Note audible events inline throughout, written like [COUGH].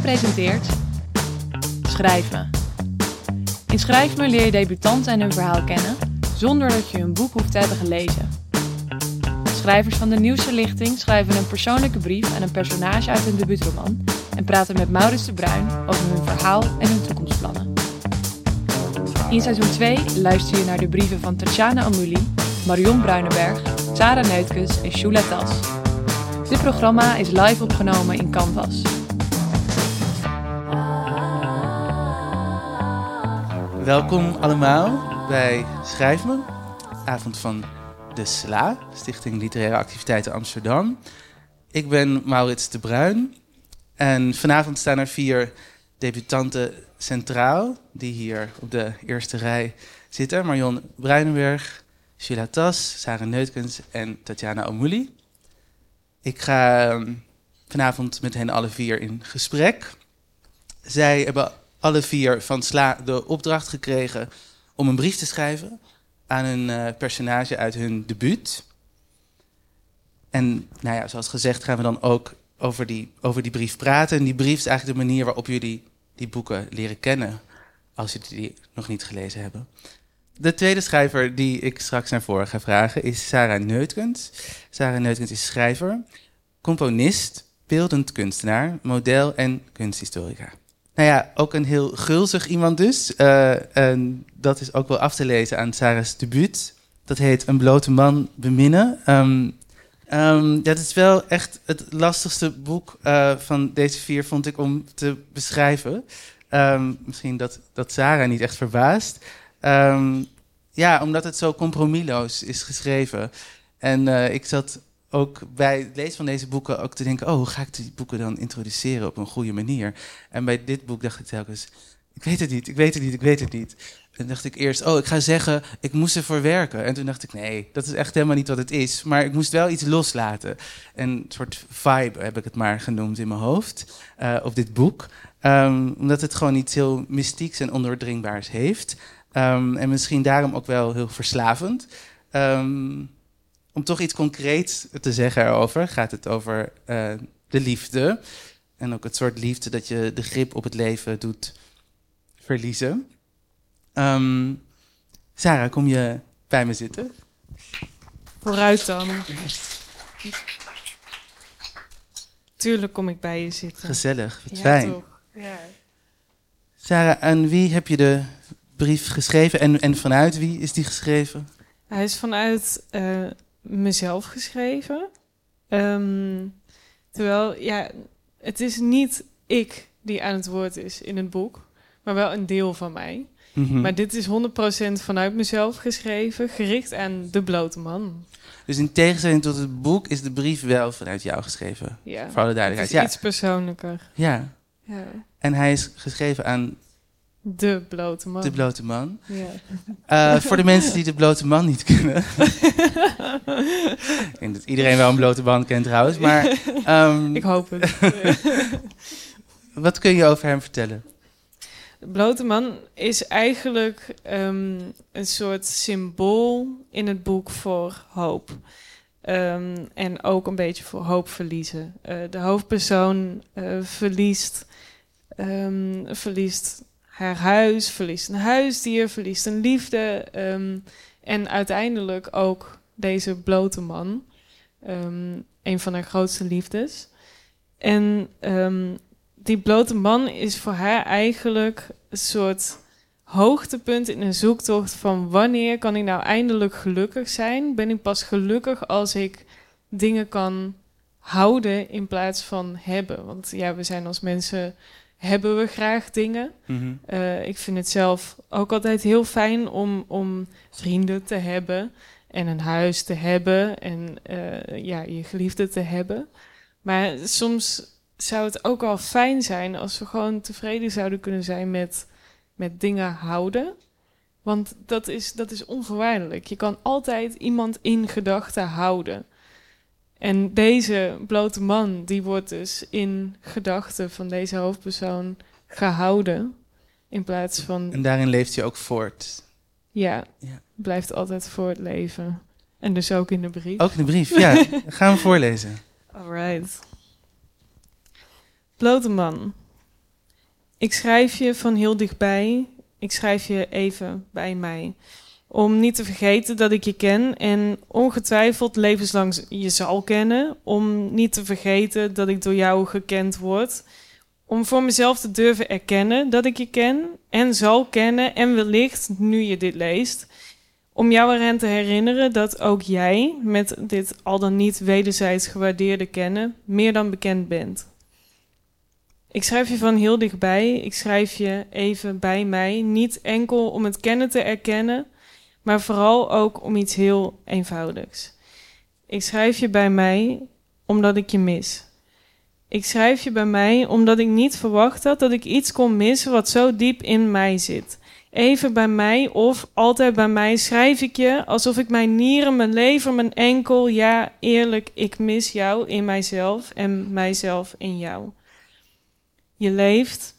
Presenteert Schrijven. In Schrijven leer je debutanten en hun verhaal kennen, zonder dat je hun boek hoeft te hebben gelezen. Schrijvers van de nieuwste lichting schrijven een persoonlijke brief aan een personage uit hun debuutroman en praten met Maurits de Bruin over hun verhaal en hun toekomstplannen. In seizoen 2 luister je naar de brieven van Tatjana Amouli, Marion Bruinenberg, Sarah Neutkes en Shula Tas. Dit programma is live opgenomen in Canvas. Welkom allemaal bij Schrijf Me, avond van de SLA, Stichting Literaire Activiteiten Amsterdam. Ik ben Maurits de Bruin en vanavond staan er vier debutanten centraal, die hier op de eerste rij zitten. Marion Bruinenberg, Sheila Tas, Sarah Neutkens en Tatjana Omouli. Ik ga ehm, vanavond met hen alle vier in gesprek. Zij hebben alle vier van Sla de opdracht gekregen om een brief te schrijven aan een eh, personage uit hun debuut. En nou ja, zoals gezegd gaan we dan ook over die, over die brief praten. En die brief is eigenlijk de manier waarop jullie die boeken leren kennen, als jullie die nog niet gelezen hebben. De tweede schrijver die ik straks naar voren ga vragen is Sarah Neutkens. Sarah Neutkens is schrijver, componist, beeldend kunstenaar, model en kunsthistorica. Nou ja, ook een heel gulzig iemand dus. Uh, en dat is ook wel af te lezen aan Sarah's debuut. Dat heet Een blote man beminnen. Um, dat is wel echt het lastigste boek uh, van deze vier, vond ik, om te beschrijven. Um, misschien dat, dat Sarah niet echt verbaast. ja, omdat het zo compromisloos is geschreven. En uh, ik zat ook bij het lezen van deze boeken ook te denken: oh, hoe ga ik die boeken dan introduceren op een goede manier? En bij dit boek dacht ik telkens: ik weet het niet, ik weet het niet, ik weet het niet. En dacht ik eerst: oh, ik ga zeggen, ik moest ervoor werken. En toen dacht ik: nee, dat is echt helemaal niet wat het is. Maar ik moest wel iets loslaten. Een soort vibe heb ik het maar genoemd in mijn hoofd uh, op dit boek. Um, omdat het gewoon iets heel mystieks en ondoordringbaars heeft. Um, en misschien daarom ook wel heel verslavend. Um, om toch iets concreets te zeggen erover, gaat het over uh, de liefde. En ook het soort liefde dat je de grip op het leven doet verliezen. Um, Sarah, kom je bij me zitten? Vooruit dan. Tuurlijk kom ik bij je zitten. Gezellig, wat ja, fijn. Toch. Ja. Sarah, aan wie heb je de brief geschreven en, en vanuit wie is die geschreven? Hij is vanuit uh, mezelf geschreven. Um, terwijl, ja, het is niet ik die aan het woord is in het boek, maar wel een deel van mij. Mm -hmm. Maar dit is 100% vanuit mezelf geschreven, gericht aan de blote man. Dus in tegenstelling tot het boek is de brief wel vanuit jou geschreven. Ja, voor alle duidelijkheid. Het is ja. iets persoonlijker. Ja. ja. En hij is geschreven aan de blote man. De blote man. Ja. Uh, voor de mensen die de blote man niet kennen. [LAUGHS] ik denk dat iedereen wel een blote man kent trouwens. Maar, um, ik hoop het. [LAUGHS] wat kun je over hem vertellen? De blote man is eigenlijk um, een soort symbool in het boek voor hoop. Um, en ook een beetje voor hoop verliezen. Uh, de hoofdpersoon uh, verliest, verliest haar huis, verliest een huisdier, verliest een liefde. Um, en uiteindelijk ook deze blote man, um, een van haar grootste liefdes. En um, die blote man is voor haar eigenlijk een soort hoogtepunt in een zoektocht van wanneer kan ik nou eindelijk gelukkig zijn? Ben ik pas gelukkig als ik dingen kan houden in plaats van hebben? Want ja, we zijn als mensen hebben we graag dingen. Mm -hmm. uh, ik vind het zelf ook altijd heel fijn om, om vrienden te hebben en een huis te hebben en uh, ja, je geliefde te hebben. Maar soms zou het ook wel fijn zijn als we gewoon tevreden zouden kunnen zijn met, met dingen houden. Want dat is, dat is onvoorwaardelijk. Je kan altijd iemand in gedachten houden. En deze blote man, die wordt dus in gedachten van deze hoofdpersoon gehouden. In plaats van. En daarin leeft hij ook voort. Ja, ja, blijft altijd voortleven. En dus ook in de brief. Ook in de brief, ja. [LAUGHS] Gaan we voorlezen. Alright. Blote man. Ik schrijf je van heel dichtbij. Ik schrijf je even bij mij. Om niet te vergeten dat ik je ken en ongetwijfeld levenslang je zal kennen. Om niet te vergeten dat ik door jou gekend word. Om voor mezelf te durven erkennen dat ik je ken en zal kennen en wellicht, nu je dit leest, om jou eraan te herinneren dat ook jij met dit al dan niet wederzijds gewaardeerde kennen meer dan bekend bent. Ik schrijf je van heel dichtbij, ik schrijf je even bij mij, niet enkel om het kennen te erkennen, maar vooral ook om iets heel eenvoudigs. Ik schrijf je bij mij omdat ik je mis. Ik schrijf je bij mij omdat ik niet verwacht had dat ik iets kon missen wat zo diep in mij zit. Even bij mij of altijd bij mij schrijf ik je alsof ik mijn nieren, mijn lever, mijn enkel, ja eerlijk, ik mis jou in mijzelf en mijzelf in jou. Je leeft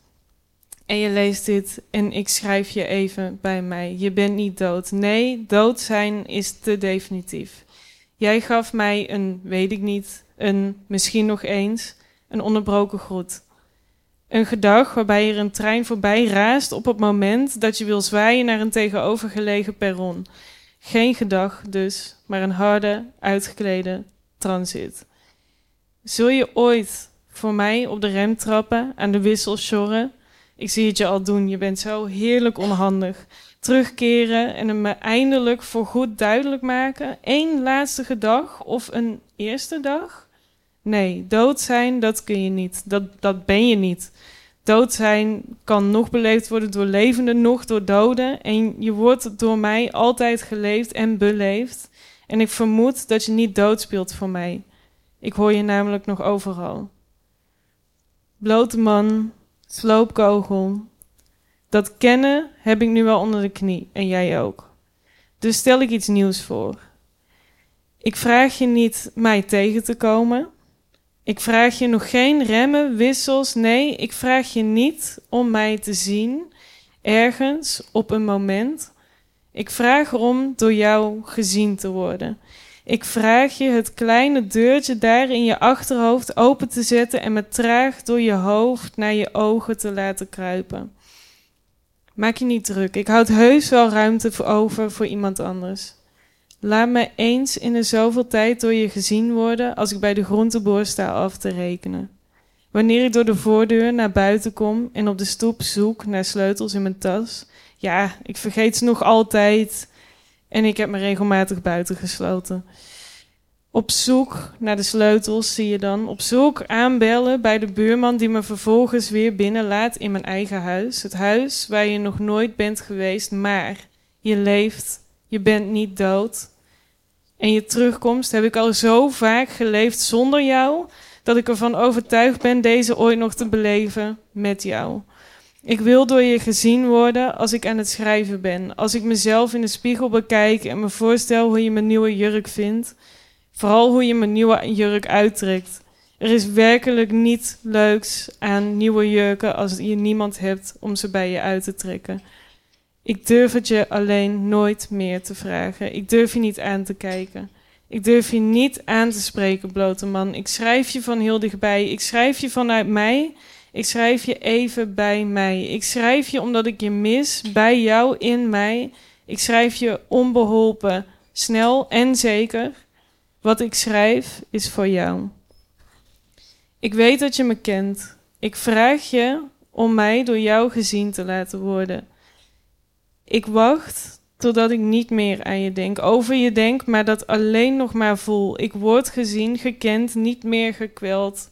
en je leest dit en ik schrijf je even bij mij. Je bent niet dood. Nee, dood zijn is te definitief. Jij gaf mij een, weet ik niet, een misschien nog eens, een onderbroken groet. Een gedag waarbij er een trein voorbij raast op het moment dat je wil zwaaien naar een tegenovergelegen perron. Geen gedag dus, maar een harde, uitgeklede transit. Zul je ooit voor mij op de rem trappen, aan de wissel sjorren? Ik zie het je al doen, je bent zo heerlijk onhandig. Terugkeren en me eindelijk voorgoed duidelijk maken. Eén laatste dag of een eerste dag? Nee, dood zijn, dat kun je niet. Dat, dat ben je niet. Dood zijn kan nog beleefd worden door levenden, nog door doden. En je wordt door mij altijd geleefd en beleefd. En ik vermoed dat je niet dood speelt voor mij. Ik hoor je namelijk nog overal. Blote man, sloopkogel. Dat kennen heb ik nu wel onder de knie en jij ook. Dus stel ik iets nieuws voor. Ik vraag je niet mij tegen te komen. Ik vraag je nog geen remmen, wissels. Nee, ik vraag je niet om mij te zien ergens op een moment. Ik vraag erom door jou gezien te worden. Ik vraag je het kleine deurtje daar in je achterhoofd open te zetten en me traag door je hoofd naar je ogen te laten kruipen. Maak je niet druk, ik houd heus wel ruimte over voor iemand anders. Laat me eens in de zoveel tijd door je gezien worden als ik bij de groenteboer sta af te rekenen. Wanneer ik door de voordeur naar buiten kom en op de stoep zoek naar sleutels in mijn tas. Ja, ik vergeet ze nog altijd. En ik heb me regelmatig buiten gesloten. Op zoek naar de sleutels zie je dan. Op zoek aanbellen bij de buurman die me vervolgens weer binnenlaat in mijn eigen huis. Het huis waar je nog nooit bent geweest, maar je leeft. Je bent niet dood. En je terugkomst heb ik al zo vaak geleefd zonder jou, dat ik ervan overtuigd ben deze ooit nog te beleven met jou. Ik wil door je gezien worden als ik aan het schrijven ben. Als ik mezelf in de spiegel bekijk en me voorstel hoe je mijn nieuwe jurk vindt. Vooral hoe je mijn nieuwe jurk uittrekt. Er is werkelijk niet leuks aan nieuwe jurken als je niemand hebt om ze bij je uit te trekken. Ik durf het je alleen nooit meer te vragen. Ik durf je niet aan te kijken. Ik durf je niet aan te spreken, blote man. Ik schrijf je van heel dichtbij. Ik schrijf je vanuit mij. Ik schrijf je even bij mij. Ik schrijf je omdat ik je mis, bij jou, in mij. Ik schrijf je onbeholpen, snel en zeker. Wat ik schrijf is voor jou. Ik weet dat je me kent. Ik vraag je om mij door jou gezien te laten worden. Ik wacht totdat ik niet meer aan je denk, over je denk, maar dat alleen nog maar voel. Ik word gezien, gekend, niet meer gekweld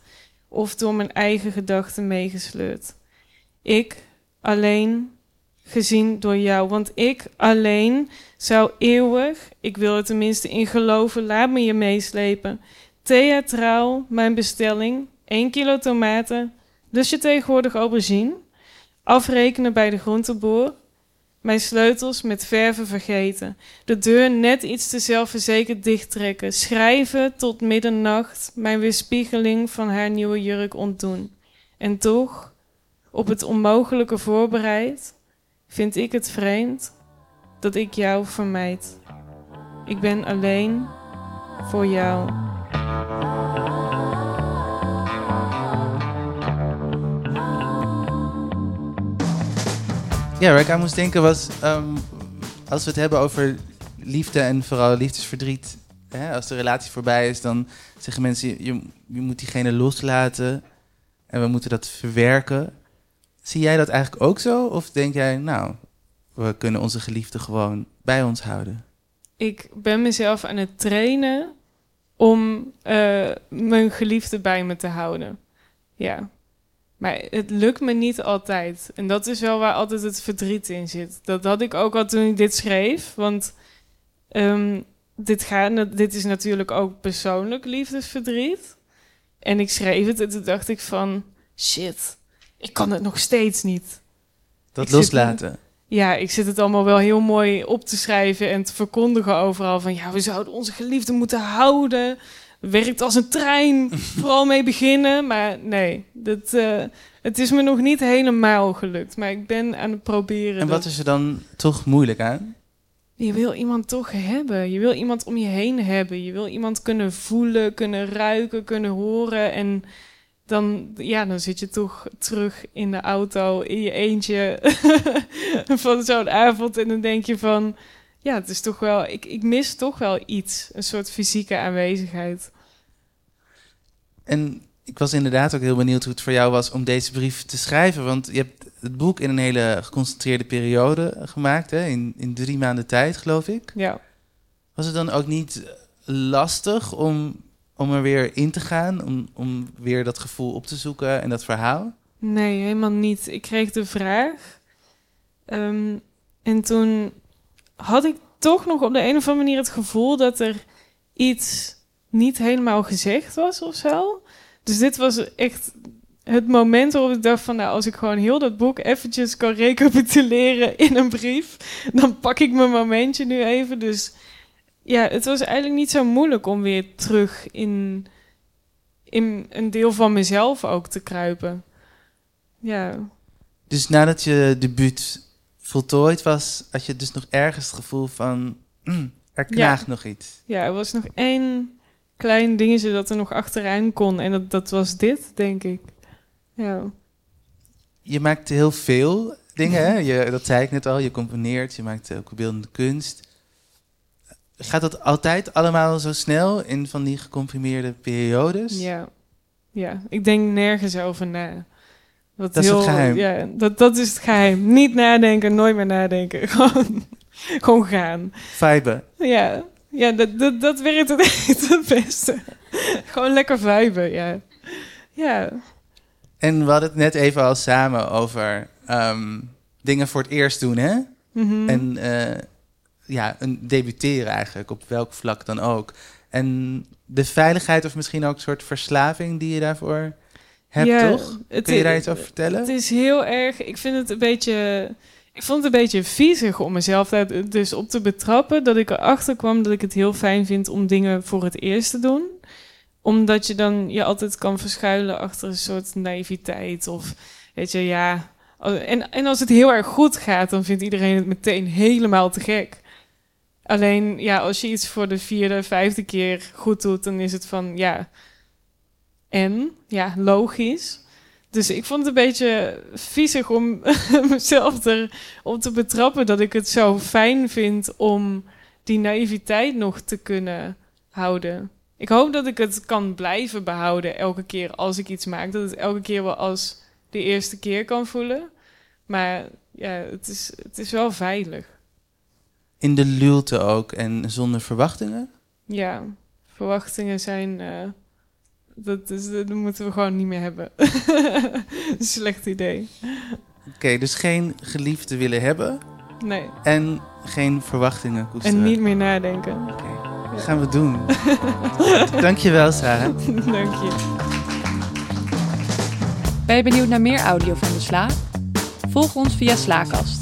of door mijn eigen gedachten meegesleurd. Ik alleen gezien door jou, want ik alleen zou eeuwig, ik wil er tenminste in geloven, laat me je meeslepen. Theatraal, mijn bestelling, 1 kilo tomaten, dus je tegenwoordig aubergine, afrekenen bij de groenteboer, mijn sleutels met verven vergeten. De deur net iets te zelfverzekerd dichttrekken. Schrijven tot middernacht. Mijn weerspiegeling van haar nieuwe jurk ontdoen. En toch, op het onmogelijke voorbereid, vind ik het vreemd dat ik jou vermijd. Ik ben alleen voor jou. Ja, waar ik aan moest denken was, ehm, als we het hebben over liefde en vooral liefdesverdriet, hè, als de relatie voorbij is, dan zeggen mensen, je, je moet diegene loslaten en we moeten dat verwerken. Zie jij dat eigenlijk ook zo? Of denk jij, nou, we kunnen onze geliefde gewoon bij ons houden? Ik ben mezelf aan het trainen om eh, mijn geliefde bij me te houden. Ja. Maar het lukt me niet altijd. En dat is wel waar altijd het verdriet in zit. Dat had ik ook al toen ik dit schreef. Want ehm, dit, gaat, dit is natuurlijk ook persoonlijk liefdesverdriet. En ik schreef het en toen dacht ik van... Shit, ik kan het nog steeds niet. Dat loslaten. ja, ik zit het allemaal wel heel mooi op te schrijven en te verkondigen overal. Van ja, we zouden onze geliefde moeten houden werkt als een trein. [LAUGHS] Vooral mee beginnen. Maar nee, dat, uh, het is me nog niet helemaal gelukt. Maar ik ben aan het proberen. En wat is er dan toch moeilijk aan? Je wil iemand toch hebben. Je wil iemand om je heen hebben. Je wil iemand kunnen voelen, kunnen ruiken, kunnen horen. En dan, ja, dan zit je toch terug in de auto in je eentje [LAUGHS] van zo'n avond. En dan denk je van, ja, het is toch wel, ik, ik mis toch wel iets. Een soort fysieke aanwezigheid. En ik was inderdaad ook heel benieuwd hoe het voor jou was om deze brief te schrijven. Want je hebt het boek in een hele geconcentreerde periode gemaakt, hè? In, in drie maanden tijd, geloof ik. Ja. Was het dan ook niet lastig om, om er weer in te gaan, om, om weer dat gevoel op te zoeken en dat verhaal? Nee, helemaal niet. Ik kreeg de vraag. Ehm, en toen had ik toch nog op de een of andere manier het gevoel dat er iets niet helemaal gezegd was of zo. Dus dit was echt het moment waarop ik dacht van... nou, als ik gewoon heel dat boek eventjes kan recapituleren in een brief... dan pak ik mijn momentje nu even. Dus ja, het was eigenlijk niet zo moeilijk om weer terug in, in een deel van mezelf ook te kruipen. Ja. Dus nadat je debuut voltooid was, had je dus nog ergens het gevoel van... Mm, er knaagt nog iets. Ja, er was nog één klein dingetje dat er nog achteraan kon. En dat, dat was dit, denk ik. Ja. Je maakt heel veel dingen, hè? Je, dat zei ik net al. Je componeert, je maakt ook beeldende kunst. Gaat dat altijd allemaal zo snel in van die gecomprimeerde periodes? Ja, ja. ik denk nergens over na. Wat dat heel, is het geheim. Ja, dat, dat is het geheim. Niet nadenken, nooit meer nadenken. [LAUGHS] Gewoon, gewoon gaan. Viben. Ja, ja dat, dat, dat werkt het, [LAUGHS] het beste. gewoon lekker viben, ja. Ja. En we hadden het net even al samen over ehm, dingen voor het eerst doen, hè? Mhm. En uh, ja, een debuteren eigenlijk, op welk vlak dan ook. En de veiligheid of misschien ook een soort verslaving die je daarvoor hebt, ja, toch? Kun je daar iets over vertellen? Het is heel erg, ik vind het een beetje... Ik vond het een beetje viezig om mezelf daar dus op te betrappen. Dat ik erachter kwam dat ik het heel fijn vind om dingen voor het eerst te doen omdat je dan je altijd kan verschuilen achter een soort naïviteit. Of weet je, ja. En, en als het heel erg goed gaat, dan vindt iedereen het meteen helemaal te gek. Alleen, ja, als je iets voor de vierde, vijfde keer goed doet, dan is het van, ja. En, ja, logisch. Dus ik vond het een beetje viezig om [LAUGHS] mezelf erop te betrappen dat ik het zo fijn vind om die naïviteit nog te kunnen houden. Ik hoop dat ik het kan blijven behouden elke keer als ik iets maak. Dat het elke keer wel als de eerste keer kan voelen. Maar ja, het is, het is wel veilig. In de luwte ook en zonder verwachtingen? Ja, verwachtingen zijn. Uh, dat, is, dat moeten we gewoon niet meer hebben. [LAUGHS] Slecht idee. Oké, dus geen geliefde willen hebben. Nee. En geen verwachtingen koesteren. En niet meer nadenken. Oké. Dat gaan we doen. [LAUGHS] Dankjewel, Sarah. [LAUGHS] Dank je. Ben je benieuwd naar meer audio van De Sla? Volg ons via Slaakast.